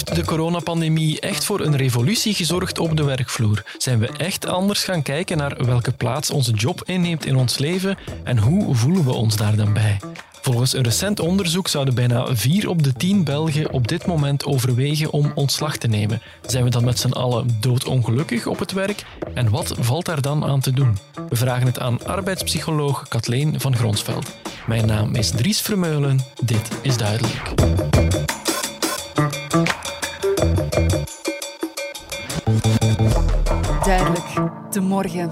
Heeft de coronapandemie echt voor een revolutie gezorgd op de werkvloer? Zijn we echt anders gaan kijken naar welke plaats onze job inneemt in ons leven en hoe voelen we ons daar dan bij? Volgens een recent onderzoek zouden bijna 4 op de 10 Belgen op dit moment overwegen om ontslag te nemen. Zijn we dan met z'n allen doodongelukkig op het werk? En wat valt daar dan aan te doen? We vragen het aan arbeidspsycholoog Kathleen van Gronsveld. Mijn naam is Dries Vermeulen. Dit is duidelijk. Duidelijk, de morgen.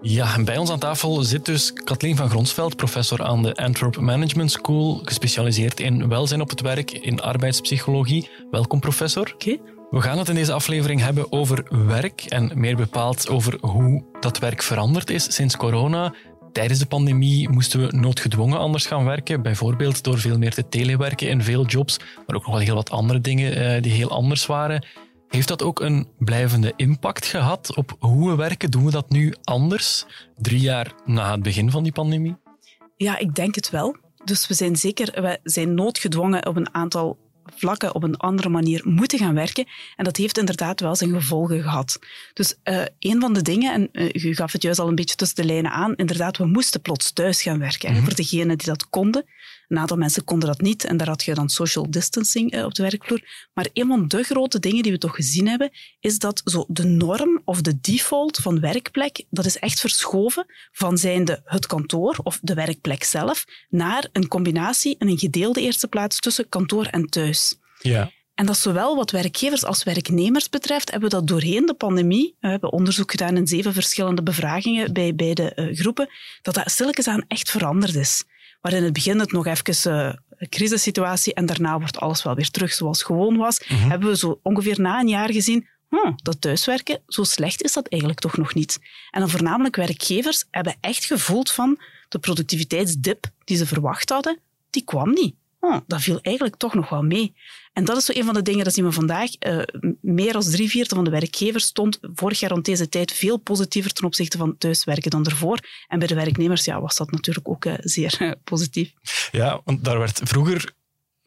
Ja, en bij ons aan tafel zit dus Kathleen van Gronsveld, professor aan de Antwerp Management School, gespecialiseerd in welzijn op het werk, in arbeidspsychologie. Welkom, professor. Oké. We gaan het in deze aflevering hebben over werk en meer bepaald over hoe dat werk veranderd is sinds corona. Tijdens de pandemie moesten we noodgedwongen anders gaan werken, bijvoorbeeld door veel meer te telewerken in veel jobs, maar ook nog wel heel wat andere dingen eh, die heel anders waren. Heeft dat ook een blijvende impact gehad op hoe we werken? Doen we dat nu anders, drie jaar na het begin van die pandemie? Ja, ik denk het wel. Dus we zijn zeker, we zijn noodgedwongen op een aantal vlakken op een andere manier moeten gaan werken. En dat heeft inderdaad wel zijn gevolgen gehad. Dus uh, een van de dingen, en uh, u gaf het juist al een beetje tussen de lijnen aan, inderdaad, we moesten plots thuis gaan werken. Mm -hmm. Voor degenen die dat konden. Een aantal mensen konden dat niet en daar had je dan social distancing uh, op de werkvloer. Maar een van de grote dingen die we toch gezien hebben, is dat zo de norm of de default van werkplek, dat is echt verschoven van zijnde het kantoor of de werkplek zelf, naar een combinatie en een gedeelde eerste plaats tussen kantoor en thuis. Ja. En dat zowel wat werkgevers als werknemers betreft, hebben we dat doorheen de pandemie, we hebben onderzoek gedaan in zeven verschillende bevragingen bij beide uh, groepen, dat dat stilletjes aan echt veranderd is. Waar in het begin het nog even uh, een crisissituatie en daarna wordt alles wel weer terug zoals gewoon was, mm -hmm. hebben we zo ongeveer na een jaar gezien, hm, dat thuiswerken, zo slecht is dat eigenlijk toch nog niet. En dan voornamelijk werkgevers hebben echt gevoeld van de productiviteitsdip die ze verwacht hadden, die kwam niet. Oh, dat viel eigenlijk toch nog wel mee. En dat is zo een van de dingen, dat zien we vandaag. Uh, meer dan drie vierde van de werkgevers stond vorig jaar rond deze tijd veel positiever ten opzichte van thuiswerken dan ervoor. En bij de werknemers ja, was dat natuurlijk ook uh, zeer uh, positief. Ja, want daar werd vroeger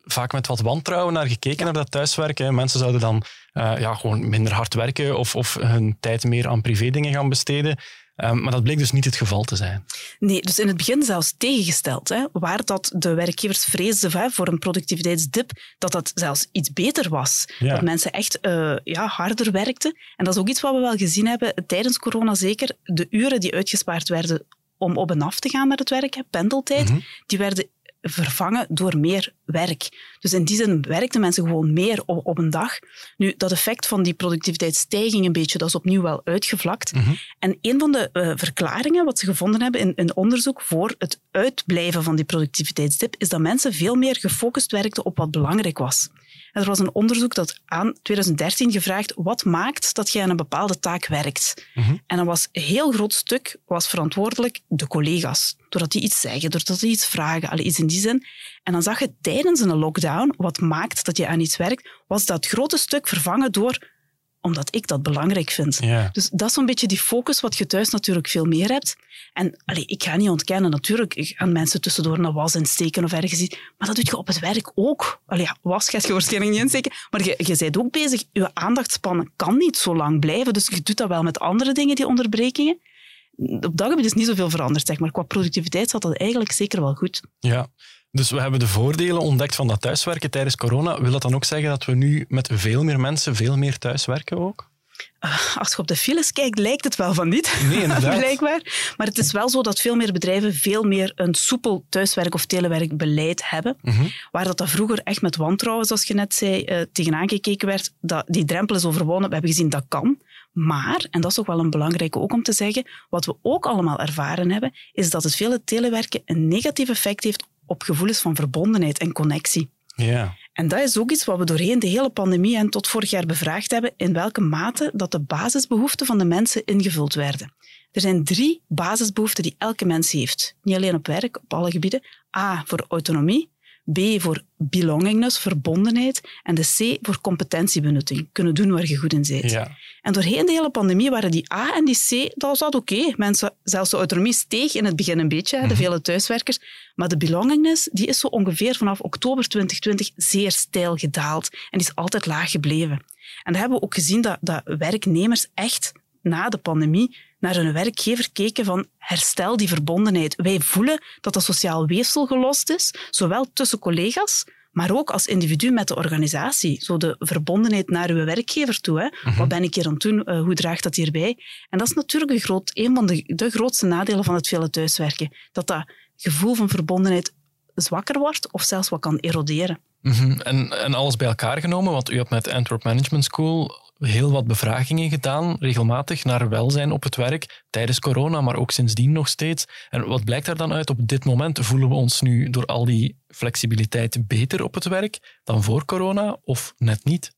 vaak met wat wantrouwen naar gekeken, naar dat thuiswerken. Mensen zouden dan ja, gewoon minder hard werken of, of hun tijd meer aan privé dingen gaan besteden. Um, maar dat bleek dus niet het geval te zijn. Nee, dus in het begin zelfs tegengesteld. Hè, waar dat de werkgevers vreesden hè, voor een productiviteitsdip, dat dat zelfs iets beter was. Ja. Dat mensen echt uh, ja, harder werkten. En dat is ook iets wat we wel gezien hebben tijdens corona zeker. De uren die uitgespaard werden om op en af te gaan naar het werk, hè, pendeltijd, mm -hmm. die werden vervangen door meer werk. Dus in die zin werkten mensen gewoon meer op, op een dag. Nu, dat effect van die productiviteitsstijging een beetje, dat is opnieuw wel uitgevlakt. Mhm. En een van de uh, verklaringen wat ze gevonden hebben in, in onderzoek voor het uitblijven van die productiviteitsdip, is dat mensen veel meer gefocust werkten op wat belangrijk was. En er was een onderzoek dat aan 2013 gevraagd wat maakt dat je aan een bepaalde taak werkt. Mhm. En dan was een heel groot stuk was verantwoordelijk de collega's. Doordat die iets zeggen, doordat die iets vragen, alle iets in die zin. En dan zag je tijdens een lockdown, wat maakt dat je aan iets werkt, was dat grote stuk vervangen door omdat ik dat belangrijk vind. Ja. Dus dat is een beetje die focus wat je thuis natuurlijk veel meer hebt. En allee, ik ga niet ontkennen, natuurlijk gaan mensen tussendoor naar was insteken of ergens iets, maar dat doe je op het werk ook. Allee, ja, was ga je waarschijnlijk niet insteken, maar je, je bent ook bezig. Je aandachtspannen kan niet zo lang blijven, dus je doet dat wel met andere dingen, die onderbrekingen. Op dat gebied is niet zoveel veranderd, zeg maar. Qua productiviteit zat dat eigenlijk zeker wel goed. Ja, dus we hebben de voordelen ontdekt van dat thuiswerken tijdens corona. Wil dat dan ook zeggen dat we nu met veel meer mensen veel meer thuiswerken ook? Uh, als je op de files kijkt, lijkt het wel van niet. Nee, inderdaad. Blijkbaar. Maar het is wel zo dat veel meer bedrijven veel meer een soepel thuiswerk- of telewerkbeleid hebben. Mm -hmm. Waar dat, dat vroeger echt met wantrouwen, zoals je net zei, uh, tegenaan gekeken werd. Dat die drempel is overwonnen. We hebben gezien dat kan. Maar, en dat is ook wel een belangrijke ook om te zeggen, wat we ook allemaal ervaren hebben, is dat het vele telewerken een negatief effect heeft op gevoelens van verbondenheid en connectie. Ja. En dat is ook iets wat we doorheen de hele pandemie en tot vorig jaar bevraagd hebben, in welke mate dat de basisbehoeften van de mensen ingevuld werden. Er zijn drie basisbehoeften die elke mens heeft. Niet alleen op werk, op alle gebieden. A, voor autonomie. B voor belongingness, verbondenheid. En de C voor competentiebenutting. Kunnen doen waar je goed in zit. Ja. En doorheen de hele pandemie waren die A en die C, dat was oké. Mensen, zelfs de autonomie steeg in het begin een beetje, de mhm. vele thuiswerkers. Maar de belongingness, die is zo ongeveer vanaf oktober 2020 zeer stijl gedaald. En die is altijd laag gebleven. En dan hebben we ook gezien dat, dat werknemers echt na de pandemie naar hun werkgever keken van herstel die verbondenheid. Wij voelen dat dat sociaal weefsel gelost is, zowel tussen collega's, maar ook als individu met de organisatie. Zo de verbondenheid naar uw werkgever toe. Hè. Mhm. Wat ben ik hier aan het doen? Uh, hoe draagt dat hierbij? En dat is natuurlijk een, groot, een van de, de grootste nadelen van het vele thuiswerken. Dat dat gevoel van verbondenheid zwakker wordt of zelfs wat kan eroderen. Mhm. en, en alles bij elkaar genomen, want u hebt met Antwerp Management School heel wat bevragingen gedaan, regelmatig, naar welzijn op het werk, tijdens corona, maar ook sindsdien nog steeds. En wat blijkt daar dan uit? Op dit moment voelen we ons nu door al die flexibiliteit beter op het werk dan voor corona, of net niet?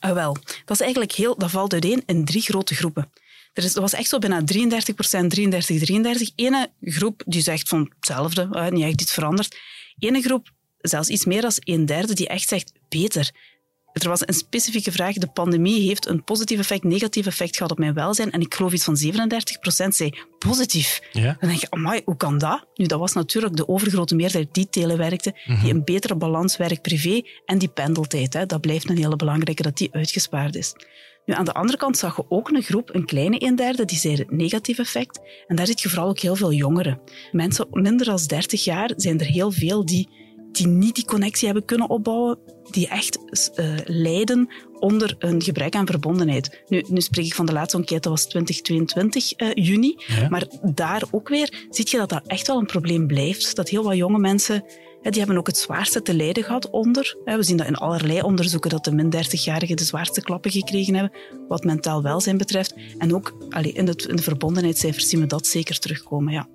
Ah, wel, dat is eigenlijk heel, dat valt uiteen in drie grote groepen. Er, is, was echt zo bijna 33% 33, 33. Ene groep die zegt van hetzelfde, niet echt iets veranderd. Ene groep, zelfs iets meer dan een derde, die echt zegt beter. Er was een specifieke vraag. De pandemie heeft een positief effect, negatief effect gehad op mijn welzijn. En ik geloof iets van 37 procent zei positief. Ja? Dan denk je, amai, hoe kan dat? Nu, dat was natuurlijk de overgrote meerderheid die telewerkte, die mhm. een betere balans werk-privé en die pendeltijd. Hè. Dat blijft een hele belangrijke, dat die uitgespaard is. Nu, aan de andere kant zag je ook een groep, een kleine een derde, die zei het negatief effect. En daar zit je vooral ook heel veel jongeren. Mensen minder dan 30 jaar zijn er heel veel die die niet die connectie hebben kunnen opbouwen, die echt uh, lijden onder een gebrek aan verbondenheid. Nu, nu spreek ik van de laatste enquête, dat was 2022 uh, eh, juni. Maar daar ook weer zie je dat dat echt wel een probleem blijft. Dat heel wat jonge mensen die hebben ook het zwaarste te lijden gehad onder. We zien dat in allerlei onderzoeken dat de min 30-jarigen de zwaarste klappen gekregen hebben, wat mentaal welzijn betreft. En ook in, het, in de verbondenheidscijfers zien we dat zeker terugkomen. Ja.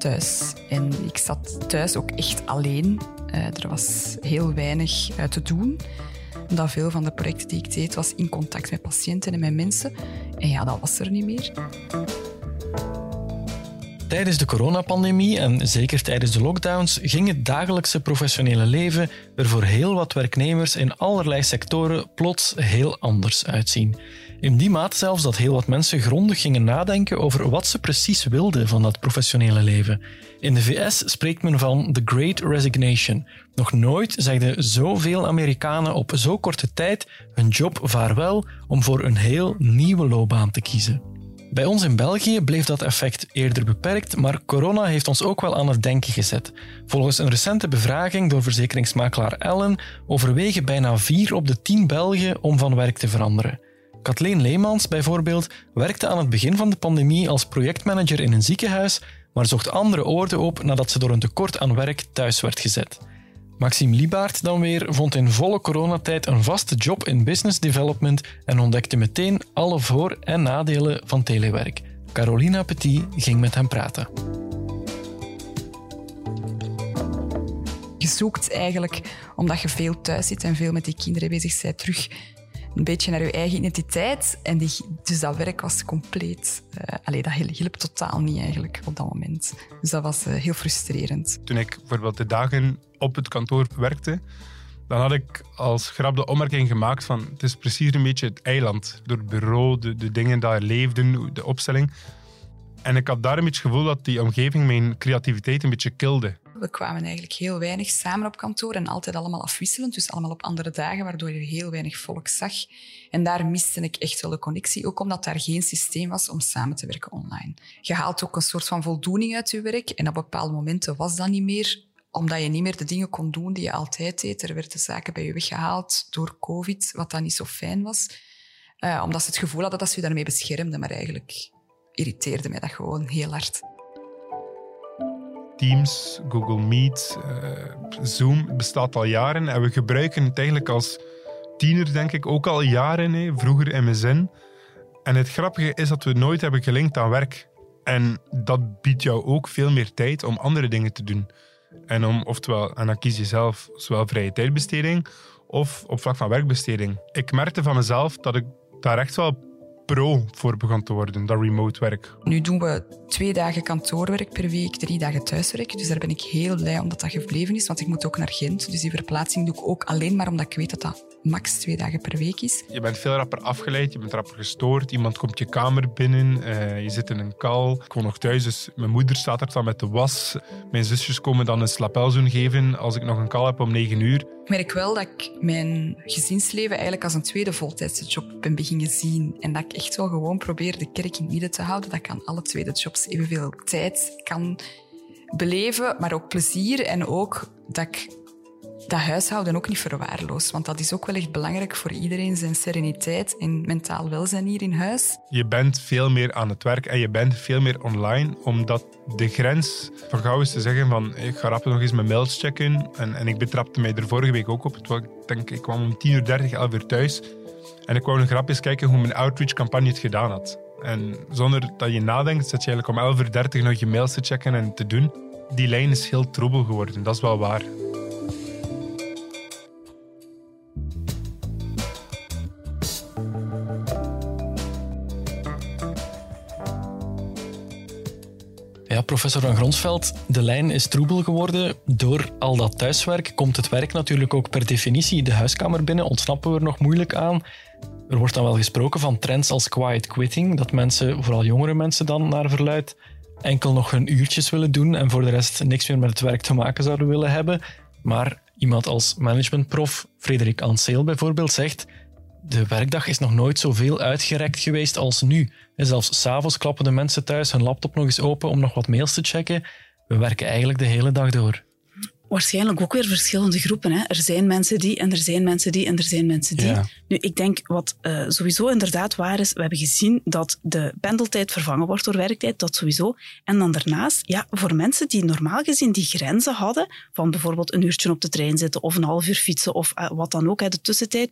Thuis. En ik zat thuis ook echt alleen. Uh, er was heel weinig uh, te doen. Omdat veel van de projecten die ik deed, was in contact met patiënten en met mensen. En ja, dat was er niet meer. Tijdens de coronapandemie en zeker tijdens de lockdowns ging het dagelijkse professionele leven er voor heel wat werknemers in allerlei sectoren plots heel anders uitzien. In die mate zelfs dat heel wat mensen grondig gingen nadenken over wat ze precies wilden van dat professionele leven. In de VS spreekt men van The Great Resignation. Nog nooit zegden zoveel Amerikanen op zo korte tijd hun job vaarwel om voor een heel nieuwe loopbaan te kiezen. Bij ons in België bleef dat effect eerder beperkt, maar corona heeft ons ook wel aan het denken gezet. Volgens een recente bevraging door verzekeringsmakelaar Ellen overwegen bijna 4 op de 10 Belgen om van werk te veranderen. Kathleen Leemans bijvoorbeeld werkte aan het begin van de pandemie als projectmanager in een ziekenhuis, maar zocht andere oorden op nadat ze door een tekort aan werk thuis werd gezet. Maxime Liebaert dan weer vond in volle coronatijd een vaste job in business development en ontdekte meteen alle voor- en nadelen van telewerk. Carolina Petit ging met hem praten. Je zoekt eigenlijk, omdat je veel thuis zit en veel met die kinderen bezig bent, terug een beetje naar je eigen identiteit. En die, dus dat werk was compleet... Uh, dat hielp totaal niet eigenlijk op dat moment. Dus dat was uh, heel frustrerend. Toen ik bijvoorbeeld de dagen op het kantoor werkte, dan had ik als grap de opmerking gemaakt van het is precies een beetje het eiland. Door het bureau, de, dingen daar leefden, de opstelling. En ik had daar een beetje het gevoel dat die omgeving mijn creativiteit een beetje kilde. We kwamen eigenlijk heel weinig samen op kantoor en altijd allemaal afwisselend, dus allemaal op andere dagen, waardoor je heel weinig volk zag. En daar miste ik echt wel de connectie, ook omdat daar geen systeem was om samen te werken online. Je haalt ook een soort van voldoening uit je werk en op bepaalde momenten was dat niet meer omdat je niet meer de dingen kon doen die je altijd deed. Er werden zaken bij je weggehaald door COVID, wat dan niet zo fijn was. Uh, omdat ze het gevoel hadden dat ze je daarmee beschermden, maar eigenlijk irriteerde mij dat gewoon heel hard. Teams, Google Meet, uh, Zoom bestaat al jaren en we gebruiken het eigenlijk als tiener, denk ik, ook al jaren. Hè, vroeger MSN. En het grappige is dat we nooit hebben gelinkt aan werk. En dat biedt jou ook veel meer tijd om andere dingen te doen. En om, oftewel, en dan kies je zelf zowel vrije tijdbesteding of op vlak van werkbesteding. Ik merkte van mezelf dat ik daar echt wel pro voor begon te worden, dat remote werk. Nu doen we twee dagen kantoorwerk per week, drie dagen thuiswerk. Dus daar ben ik heel blij omdat dat gebleven is, want ik moet ook naar Gent. Dus die verplaatsing doe ik ook alleen maar omdat ik weet dat dat max twee dagen per week is. Je bent veel rapper afgeleid, je bent rapper gestoord. Iemand komt je kamer binnen, uh, je zit in een kal. Ik woon nog thuis, dus mijn moeder staat er dan met de was. Mijn zusjes komen dan een slapelzoen geven als ik nog een kal heb om negen uur. Ik merk wel dat ik mijn gezinsleven eigenlijk als een tweede voltijdse job ben beginnen zien. En dat ik echt wel gewoon probeer de kerk in het midden te houden. Dat ik aan alle tweede jobs evenveel tijd kan beleven, maar ook plezier. En ook dat ik dat huishouden ook niet verwaarloos. Want dat is ook wel echt belangrijk voor iedereen, zijn sereniteit en mentaal welzijn hier in huis. Je bent veel meer aan het werk en je bent veel meer online, omdat de grens voor gauw is te zeggen van ik ga rap nog eens mijn mails checken. En, en ik betrapte mij er vorige week ook op. Ik, ik kwam om 10 uur 30, 11 uur thuis. En ik wou nog grap eens kijken hoe mijn outreach-campagne het gedaan had. En zonder dat je nadenkt, zet je eigenlijk om 11.30 uur 30 nog je mails te checken en te doen. Die lijn is heel troebel geworden, dat is wel waar. Professor Van Gronsveld, de lijn is troebel geworden. Door al dat thuiswerk komt het werk natuurlijk ook per definitie de huiskamer binnen. Ontsnappen we er nog moeilijk aan. Er wordt dan wel gesproken van trends als quiet quitting, dat mensen, vooral jongere mensen dan naar verluid, enkel nog hun uurtjes willen doen en voor de rest niks meer met het werk te maken zouden willen hebben. Maar iemand als managementprof, Frederik Anseel bijvoorbeeld, zegt de werkdag is nog nooit zoveel uitgerekt geweest als nu. En zelfs s'avonds klappen de mensen thuis hun laptop nog eens open om nog wat mails te checken. We werken eigenlijk de hele dag door. Waarschijnlijk ook weer verschillende groepen. Hè. Er zijn mensen die en er zijn mensen die en er zijn mensen die. Nu, ik denk wat uh, sowieso inderdaad waar is, we hebben gezien dat de pendeltijd vervangen wordt door werktijd, dat sowieso. En dan daarnaast, ja, voor mensen die normaal gezien die grenzen hadden, van bijvoorbeeld een uurtje op de trein zitten of een half uur fietsen of uh, wat dan ook, hè, de tussentijd,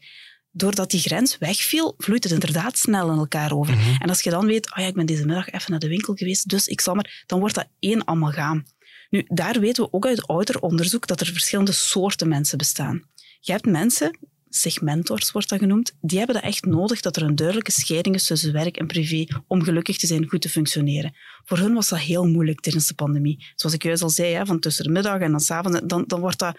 doordat die grens wegviel, vloeit het inderdaad snel in elkaar over. Mhm. En als je dan weet, oh ja, ik ben deze middag even naar de winkel geweest, dus ik zal maar, dan wordt dat één amalgaam. Nu, daar weten we ook uit ouder onderzoek dat er verschillende soorten mensen bestaan. Je hebt mensen, segmentors wordt dat genoemd, die hebben dat echt nodig dat er een duidelijke scheiding is tussen werk en privé om gelukkig te zijn, goed te functioneren. Voor hun was dat heel moeilijk tijdens de pandemie. Zoals ik juist al zei, van tussen de middag en dan s'avonds, dan, dan wordt dat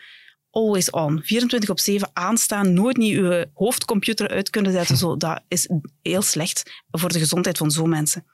always on. 24 op 7 aanstaan, nooit niet je hoofdcomputer uit kunnen zetten. Zo, dat is heel slecht voor de gezondheid van zo'n mensen.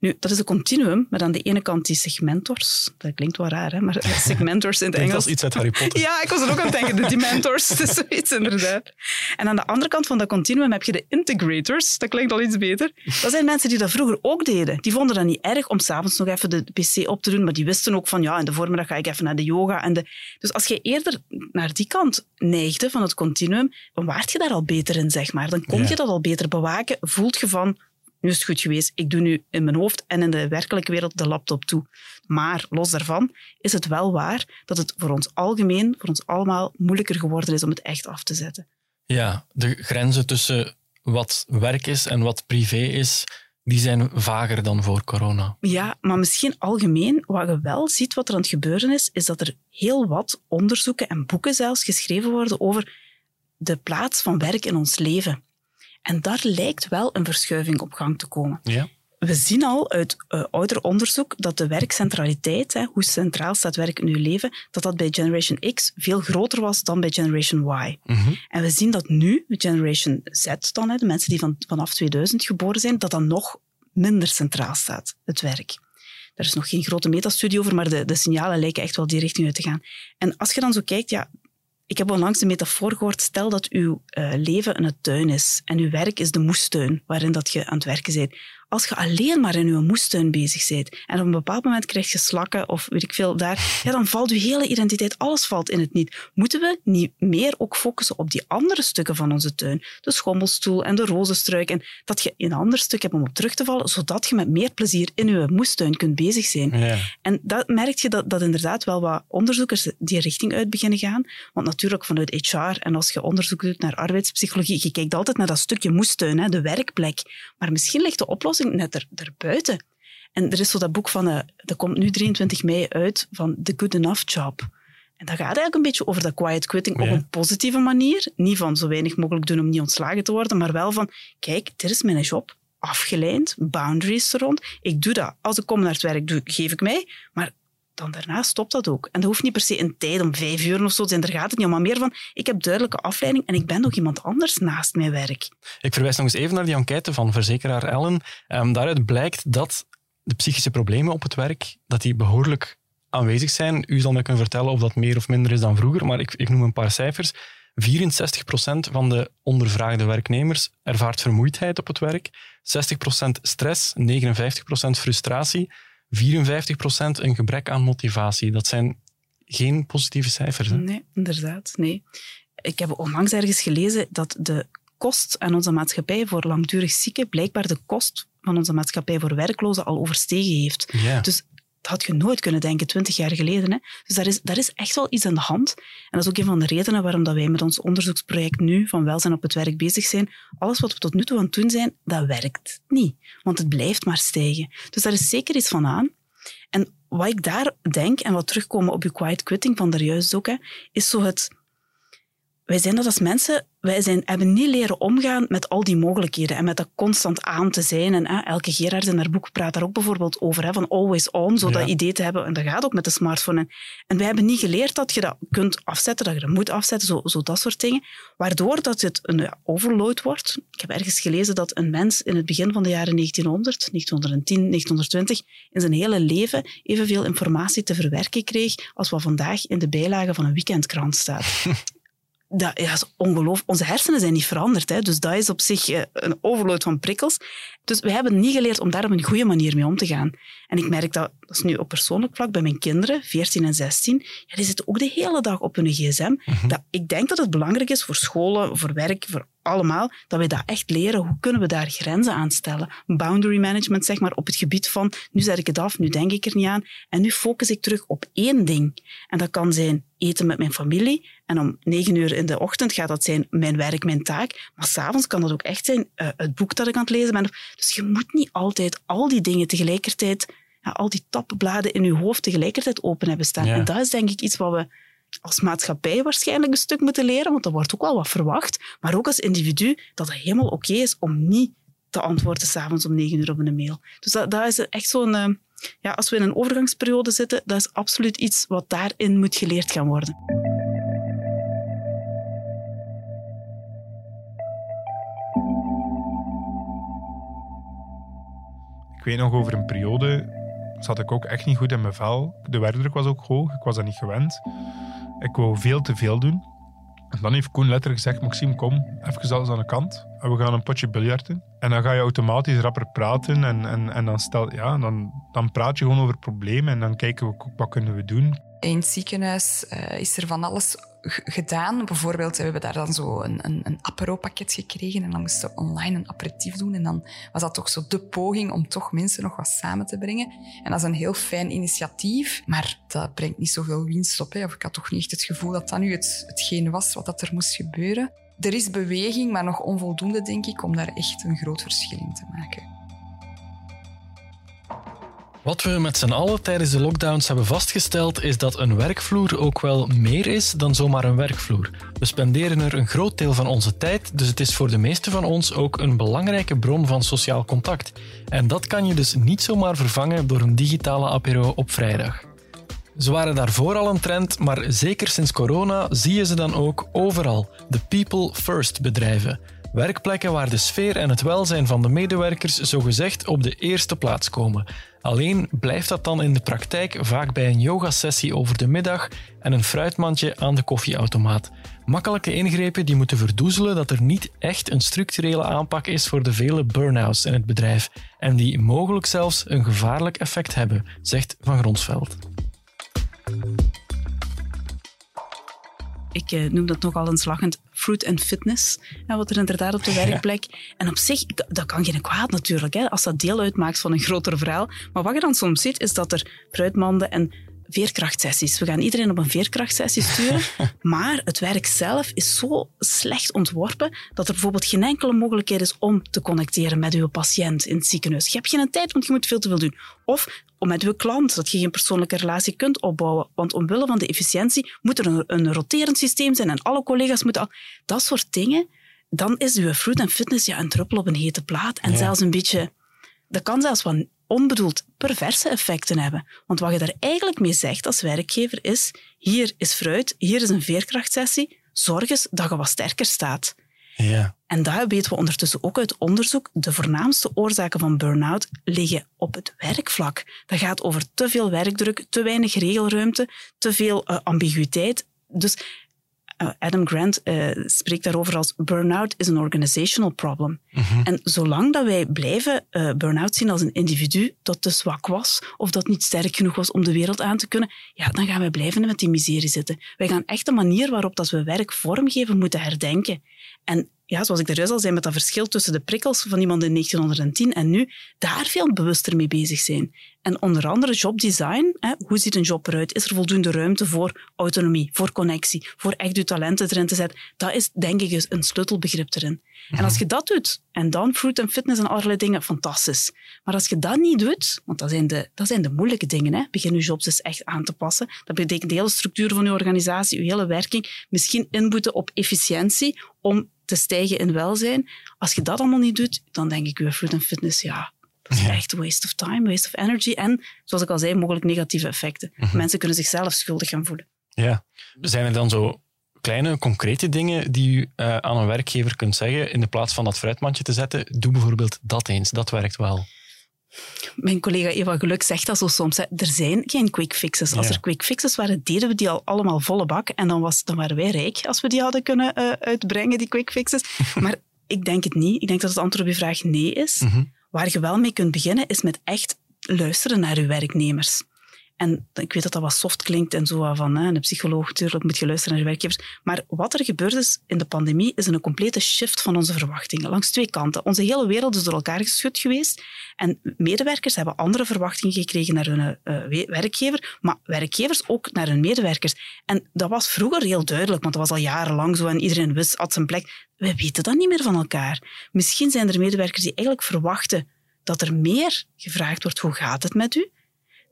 Nu, dat is een continuum, met aan de ene kant die segmentors. Dat klinkt wel raar, hè? maar segmentors in het Engels. Dat is iets uit Harry Potter. Ja, ik was er ook aan het denken, de dementors. dat is zoiets, inderdaad. En aan de andere kant van dat continuum heb je de integrators. Dat klinkt al iets beter. Dat zijn mensen die dat vroeger ook deden. Die vonden dat niet erg om s'avonds nog even de pc op te doen, maar die wisten ook van, ja, in de voormiddag ga ik even naar de yoga. En de... Dus als je eerder naar die kant neigde van het continuum, dan waart je daar al beter in, zeg maar. Dan kon je dat al beter bewaken. Voelt je van, nu is het goed geweest. Ik doe nu in mijn hoofd en in de werkelijke wereld de laptop toe. Maar los daarvan is het wel waar dat het voor ons algemeen, voor ons allemaal, moeilijker geworden is om het echt af te zetten. Ja, de grenzen tussen wat werk is en wat privé is, die zijn vager dan voor corona. Ja, maar misschien algemeen, wat je wel ziet wat er aan het gebeuren is, is dat er heel wat onderzoeken en boeken zelfs geschreven worden over de plaats van werk in ons leven. En daar lijkt wel een verschuiving op gang te komen. Ja. We zien al uit uh, ouder onderzoek dat de werkcentraliteit, hè, hoe centraal staat werk in uw leven, dat dat bij Generation X veel groter was dan bij Generation Y. Mhm. En we zien dat nu, Generation Z dan, hè, de mensen die van, vanaf 2000 geboren zijn, dat dat nog minder centraal staat, het werk. Er is nog geen grote metastudie over, maar de, de signalen lijken echt wel die richting uit te gaan. En als je dan zo kijkt, ja, ik heb onlangs de metafoor gehoord, stel dat uw uh, leven een tuin is en uw werk is de moestuin waarin dat je aan het werken bent als je alleen maar in je moestuin bezig bent en op een bepaald moment krijg je slakken of weet ik veel daar, ja, dan valt je hele identiteit, alles valt in het niet. Moeten we niet meer ook focussen op die andere stukken van onze tuin? De schommelstoel en de rozenstruik. En dat je een ander stuk hebt om op terug te vallen, zodat je met meer plezier in je moestuin kunt bezig zijn. Ja. En dat merk je dat, dat inderdaad wel wat onderzoekers die richting uit beginnen gaan. Want natuurlijk vanuit HR en als je onderzoek doet naar arbeidspsychologie, je kijkt altijd naar dat stukje moestuin, hè, de werkplek. Maar misschien ligt de oplossing net er, erbuiten. En er is zo dat boek van, uh, dat komt nu 23 mei uit, van The Good Enough Job. En dat gaat eigenlijk een beetje over dat quiet quitting op een positieve manier. Niet van zo weinig mogelijk doen om niet ontslagen te worden, maar wel van, kijk, dit is mijn job, afgeleid, boundaries er rond. Ik doe dat. Als ik kom naar het werk, doe, geef ik mij, maar dan daarna stopt dat ook. En dat hoeft niet per se een tijd om vijf uur of zo te zijn. Daar gaat het niet om, maar meer van, ik heb duidelijke afleiding en ik ben nog iemand anders naast mijn werk. Ik verwijs nog eens even naar die enquête van verzekeraar Ellen. Um, daaruit blijkt dat de psychische problemen op het werk, dat die behoorlijk aanwezig zijn. U zal me kunnen vertellen of dat meer of minder is dan vroeger, maar ik, ik noem een paar cijfers. 64% van de ondervraagde werknemers ervaart vermoeidheid op het werk, 60% stress, 59% frustratie, 54% een gebrek aan motivatie. Dat zijn geen positieve cijfers. Hè? Nee, inderdaad. Nee. Ik heb onlangs ergens gelezen dat de kost aan onze maatschappij voor langdurig zieken blijkbaar de kost van onze maatschappij voor werklozen al overstegen heeft. Ja. Dus dat had je nooit kunnen denken, twintig jaar geleden. Hè? Dus daar is, daar is echt wel iets aan de hand. En dat is ook een van de redenen waarom dat wij met ons onderzoeksproject nu van welzijn op het werk bezig zijn. Alles wat we tot nu toe aan het doen zijn, dat werkt niet. Want het blijft maar stijgen. Dus daar is zeker iets van aan. En wat ik daar denk, en wat terugkomen op je quiet quitting van daar juist ook, hè, is zo het... Wij zijn dat als mensen wij zijn, hebben niet leren omgaan met al die mogelijkheden en met dat constant aan te zijn. En hè, Elke Gerard in haar boek praat daar ook bijvoorbeeld over, hè, van always on, zo dat idee te hebben. En dat gaat ook met de smartphone. En, en wij hebben niet geleerd dat je dat kunt afzetten, dat je dat moet afzetten, zo, zo dat soort dingen. Waardoor dat het een overload wordt. Ik heb ergens gelezen dat een mens in het begin van de jaren 1900, 1910, 1920, in zijn hele leven evenveel informatie te verwerken kreeg als wat vandaag in de bijlage van een weekendkrant staat. dat ja, is ongelooflijk. Onze hersenen zijn niet veranderd. Hè? Dus dat is op zich eh, een overload van prikkels. Dus we hebben niet geleerd om daar op een goede manier mee om te gaan. En ik merk dat, dat is nu op persoonlijk vlak bij mijn kinderen, 14 en 16, ja, die zitten ook de hele dag op hun gsm. Mhm. dat, ik denk dat het belangrijk is voor scholen, voor werk, voor allemaal, dat we dat echt leren. Hoe kunnen we daar grenzen aan stellen? Boundary management, zeg maar, op het gebied van nu zet ik het af, nu denk ik er niet aan en nu focus ik terug op één ding. En dat kan zijn eten met mijn familie en om negen uur in de ochtend gaat dat zijn mijn werk, mijn taak. Maar s'avonds kan dat ook echt zijn uh, het boek dat ik aan het lezen ben. Dus je moet niet altijd al die dingen tegelijkertijd, ja, al die tabbladen in je hoofd tegelijkertijd open hebben staan. En dat is denk ik iets wat we als maatschappij waarschijnlijk een stuk moeten leren, want dat wordt ook wel wat verwacht. Maar ook als individu, dat het helemaal oké is om niet te antwoorden s'avonds om negen uur op een mail. Dus dat, dat is echt zo'n... Uh, ja, als we in een overgangsperiode zitten, dat is absoluut iets wat daarin moet geleerd gaan worden. Ik weet nog over een periode zat ik ook echt niet goed in mijn vel. De werkdruk was ook hoog, ik was dat niet gewend. Ik wou veel te veel doen. En dan heeft Koen letterlijk gezegd, Maxime, kom, even alles aan de kant. En we gaan een potje biljarten. En dan ga je automatisch rapper praten. En, en, en dan, stel, ja, dan, dan praat je gewoon over problemen. En dan kijken we, wat kunnen we doen. In het ziekenhuis uh, is er van alles gedaan. Bijvoorbeeld, we hebben daar dan zo een, een, een apero-pakket gekregen en dan moesten we online een aperitief doen. En dan was dat toch zo de poging om toch mensen nog wat samen te brengen. En dat is een heel fijn initiatief, maar dat brengt niet zoveel winst op. Hè. Of ik had toch niet echt het gevoel dat dat nu het, hetgeen was wat dat er moest gebeuren. Er is beweging, maar nog onvoldoende, denk ik, om daar echt een groot verschil in te maken. Wat we met z'n allen tijdens de lockdowns hebben vastgesteld is dat een werkvloer ook wel meer is dan zomaar een werkvloer. We spenderen er een groot deel van onze tijd, dus het is voor de meesten van ons ook een belangrijke bron van sociaal contact. En dat kan je dus niet zomaar vervangen door een digitale apero op vrijdag. Ze waren daarvoor al een trend, maar zeker sinds corona zie je ze dan ook overal. De people first bedrijven. Werkplekken waar de sfeer en het welzijn van de medewerkers zogezegd op de eerste plaats komen. Alleen blijft dat dan in de praktijk vaak bij een yogasessie over de middag en een fruitmandje aan de koffieautomaat. Makkelijke ingrepen die moeten verdoezelen dat er niet echt een structurele aanpak is voor de vele burn-outs in het bedrijf en die mogelijk zelfs een gevaarlijk effect hebben, zegt Van Gronsveld. Ik eh, noem dat nogal een slagend fruit and fitness, wat er inderdaad op de werkplek. En op zich, dat kan geen kwaad natuurlijk, hè, als dat deel uitmaakt van een groter verhaal. Maar wat je dan soms ziet, is dat er fruitmanden en veerkrachtsessies. We gaan iedereen op een veerkrachtsessie sturen, maar het werk zelf is zo slecht ontworpen dat er bijvoorbeeld geen enkele mogelijkheid is om te connecteren met uw patiënt in het ziekenhuis. Je hebt geen tijd, want je moet veel te veel doen. Of om met uw klant, dat je geen persoonlijke relatie kunt opbouwen. Want omwille van de efficiëntie moet er een, een roterend systeem zijn en alle collega's moeten... Al, dat soort dingen, dan is uw fruit en fitness ja, een druppel op een hete plaat. En zelfs een beetje... Dat kan zelfs wat onbedoeld perverse effecten hebben. Want wat je daar eigenlijk mee zegt als werkgever is, hier is fruit, hier is een veerkrachtsessie, zorg eens dat je wat sterker staat. Ja. En daar weten we ondertussen ook uit onderzoek, de voornaamste oorzaken van burn-out liggen op het werkvlak. Dat gaat over te veel werkdruk, te weinig regelruimte, te veel uh, ambiguïteit. Dus Adam Grant uh, spreekt daarover als burn-out is een organizational problem. Mhm. En zolang dat wij blijven uh, burn-out zien als een individu dat te zwak was of dat niet sterk genoeg was om de wereld aan te kunnen, ja, dan gaan wij blijven met die miserie zitten. Wij gaan echt de manier waarop dat we werk vormgeven moeten herdenken. En ja, zoals ik er juist al zei, met dat verschil tussen de prikkels van iemand in 1910 en nu, daar veel bewuster mee bezig zijn. En onder andere jobdesign. Hè, hoe ziet een job eruit? Is er voldoende ruimte voor autonomie, voor connectie, voor echt je talenten erin te zetten? Dat is denk ik een sleutelbegrip erin. En als je dat doet, en dan fruit en fitness en allerlei dingen, fantastisch. Maar als je dat niet doet, want dat zijn de, dat zijn de moeilijke dingen, hè, begin je jobs dus echt aan te passen. Dat betekent de hele structuur van je organisatie, je hele werking, misschien inboeten op efficiëntie om te stijgen in welzijn. Als je dat allemaal niet doet, dan denk ik, fruit en fitness, ja, dat is echt waste of time, waste of energy. En, zoals ik al zei, mogelijk negatieve effecten. Mhm. Mensen kunnen zichzelf schuldig gaan voelen. Ja. Zijn er dan zo kleine, concrete dingen die u eh, aan een werkgever kunt zeggen, in de plaats van dat fruitmandje te zetten, doe bijvoorbeeld dat eens, dat werkt wel. Mijn collega Eva Geluk zegt dat zo soms. Hè. Er zijn geen quick fixes. Als Ja. er quick fixes waren, deden we die al allemaal volle bak. En dan, was, dan waren wij rijk als we die hadden kunnen eh, uitbrengen, die quick fixes. maar ik denk het niet. Ik denk dat het antwoord op je vraag nee is. Mhm. Waar je wel mee kunt beginnen, is met echt luisteren naar je werknemers. En ik weet dat dat wat soft klinkt en zo van hè, een psycholoog, natuurlijk moet je luisteren naar je werkgevers. Maar wat er gebeurd is in de pandemie, is een complete shift van onze verwachtingen. Langs twee kanten. Onze hele wereld is door elkaar geschud geweest. En medewerkers hebben andere verwachtingen gekregen naar hun eh, we- werkgever, maar werkgevers ook naar hun medewerkers. En dat was vroeger heel duidelijk, want dat was al jarenlang zo en iedereen wist, had zijn plek. We weten dat niet meer van elkaar. Misschien zijn er medewerkers die eigenlijk verwachten dat er meer gevraagd wordt, hoe gaat het met u?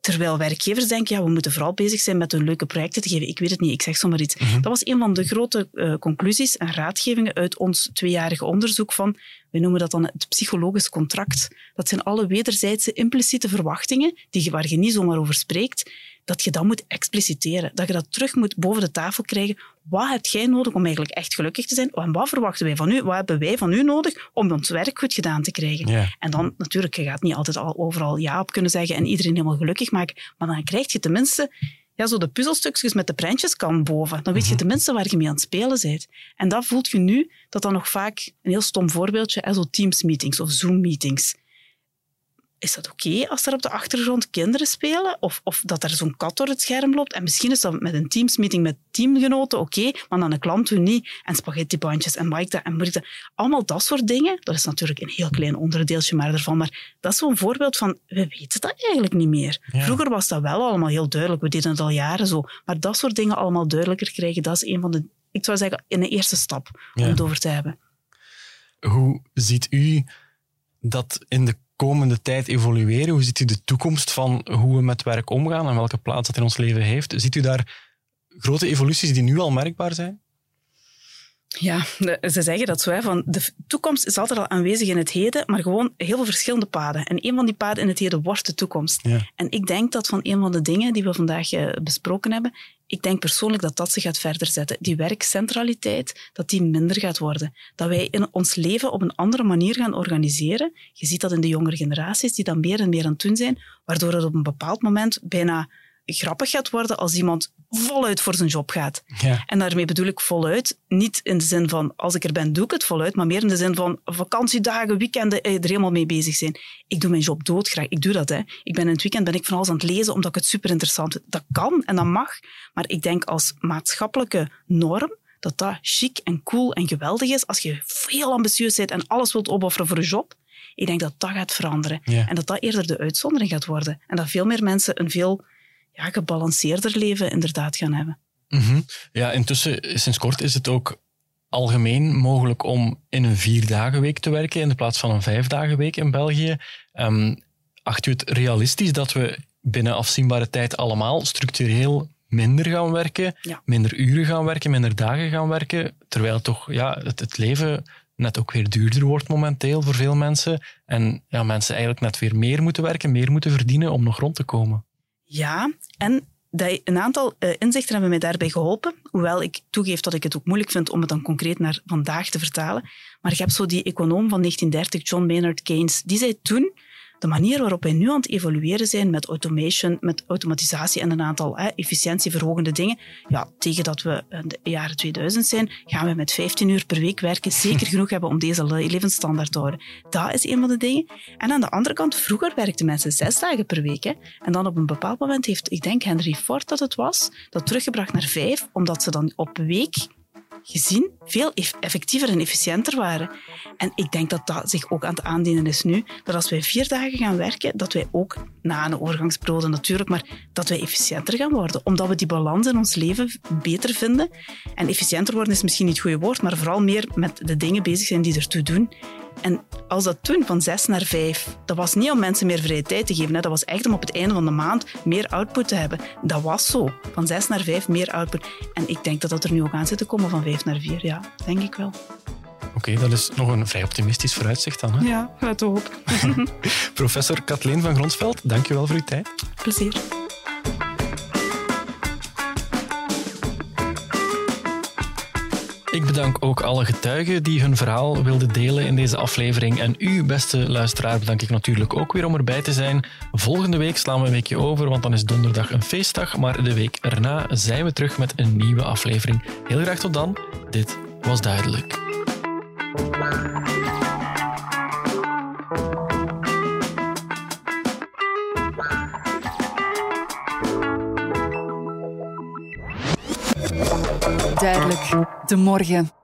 Terwijl werkgevers denken, ja, we moeten vooral bezig zijn met hun leuke projecten te geven. Ik weet het niet, ik zeg zomaar iets. Dat was een van de grote eh, conclusies en raadgevingen uit ons tweejarige onderzoek van, we noemen dat dan het psychologisch contract. Dat zijn alle wederzijdse impliciete verwachtingen, die waar je niet zomaar over spreekt, dat je dat moet expliciteren. Dat je dat terug moet boven de tafel krijgen. Wat heb jij nodig om eigenlijk echt gelukkig te zijn? En wat verwachten wij van u? Wat hebben wij van u nodig om ons werk goed gedaan te krijgen? En dan, natuurlijk, je gaat niet altijd al overal ja op kunnen zeggen en iedereen helemaal gelukkig maken. Maar dan krijg je tenminste ja, zo de puzzelstukjes met de prentjes kan boven. Dan weet je tenminste waar je mee aan het spelen bent. En dat voelt je nu, dat dan nog vaak, een heel stom voorbeeldje, hè, zo Teams-meetings of Zoom-meetings. Is dat oké als er op de achtergrond kinderen spelen? Of, of dat er zo'n kat door het scherm loopt? En misschien is dat met een Teams-meeting met teamgenoten oké, maar dan een klant doet niet. En spaghettibandjes en Mike dat en dat. Allemaal dat soort dingen. Dat is natuurlijk een heel klein onderdeeltje maar ervan. Maar dat is zo'n voorbeeld van, we weten dat eigenlijk niet meer. Ja. Vroeger was dat wel allemaal heel duidelijk. We deden het al jaren zo. Maar dat soort dingen allemaal duidelijker krijgen, dat is een van de, ik zou zeggen, een eerste stap om het over te hebben. Hoe ziet u dat in de komende tijd evolueren? Hoe ziet u de toekomst van hoe we met werk omgaan en welke plaats dat in ons leven heeft? Ziet u daar grote evoluties die nu al merkbaar zijn? Ja, ze zeggen dat zo. Hè, van de toekomst is altijd al aanwezig in het heden, maar gewoon heel veel verschillende paden. En een van die paden in het heden wordt de toekomst. Ja. En ik denk dat van een van de dingen die we vandaag eh, besproken hebben, ik denk persoonlijk dat dat zich gaat verder zetten. Die werkcentraliteit, dat die minder gaat worden. Dat wij in ons leven op een andere manier gaan organiseren. Je ziet dat in de jongere generaties, die dan meer en meer aan het doen zijn, waardoor het op een bepaald moment bijna grappig gaat worden als iemand voluit voor zijn job gaat. Ja. En daarmee bedoel ik voluit, niet in de zin van als ik er ben, doe ik het voluit, maar meer in de zin van vakantiedagen, weekenden, eh, er helemaal mee bezig zijn. Ik doe mijn job doodgraag. Ik doe dat. Hè. Ik ben in het weekend ben ik van alles aan het lezen omdat ik het super interessant vind. Dat kan en dat mag, maar ik denk als maatschappelijke norm dat dat chic en cool en geweldig is als je heel ambitieus bent en alles wilt opofferen voor een job. Ik denk dat dat gaat veranderen. Ja. En dat dat eerder de uitzondering gaat worden. En dat veel meer mensen een veel ja, gebalanceerder leven inderdaad gaan hebben. Mhm. Ja, intussen, sinds kort is het ook algemeen mogelijk om in een vierdagenweek te werken in plaats van een vijfdagenweek in België. Um, acht u het realistisch dat we binnen afzienbare tijd allemaal structureel minder gaan werken, minder uren gaan werken, minder dagen gaan werken, terwijl toch ja, het, het leven net ook weer duurder wordt momenteel voor veel mensen en ja, mensen eigenlijk net weer meer moeten werken, meer moeten verdienen om nog rond te komen. Ja, en een aantal uh, inzichten hebben mij daarbij geholpen, hoewel ik toegeef dat ik het ook moeilijk vind om het dan concreet naar vandaag te vertalen. Maar ik heb zo die econoom van 1930, John Maynard Keynes, die zei toen de manier waarop wij nu aan het evolueren zijn met automation, met automatisatie en een aantal hè, efficiëntieverhogende dingen, ja, tegen dat we in de jaren 2000 zijn, gaan we met 15 uur per week werken zeker genoeg hebben om deze levensstandaard te houden. Dat is een van de dingen. En aan de andere kant, vroeger werkten mensen zes dagen per week. Hè. En dan op een bepaald moment heeft, ik denk Henry Ford dat het was, dat teruggebracht naar vijf, omdat ze dan op week gezien veel effectiever en efficiënter waren. En ik denk dat dat zich ook aan het aandienen is nu. Dat als wij vier dagen gaan werken, dat wij ook na een overgangsperiode natuurlijk, maar dat wij efficiënter gaan worden. Omdat we die balans in ons leven beter vinden. En efficiënter worden is misschien niet het goede woord, maar vooral meer met de dingen bezig zijn die ertoe doen. En als dat toen van zes naar vijf, dat was niet om mensen meer vrije tijd te geven. Hè. Dat was echt om op het einde van de maand meer output te hebben. Dat was zo. Van zes naar vijf meer output. En ik denk dat dat er nu ook aan zit te komen van vijf naar vier. Ja, denk ik wel. Oké, dat is nog een vrij optimistisch vooruitzicht dan. Hè? Ja, uit de hoop. Professor Kathleen van Gronsveld, dankjewel voor uw tijd. Plezier. Ik bedank ook alle getuigen die hun verhaal wilden delen in deze aflevering. En u, beste luisteraar, bedank ik natuurlijk ook weer om erbij te zijn. Volgende week slaan we een weekje over, want dan is donderdag een feestdag. Maar de week erna zijn we terug met een nieuwe aflevering. Heel graag tot dan. Dit was duidelijk. De morgen.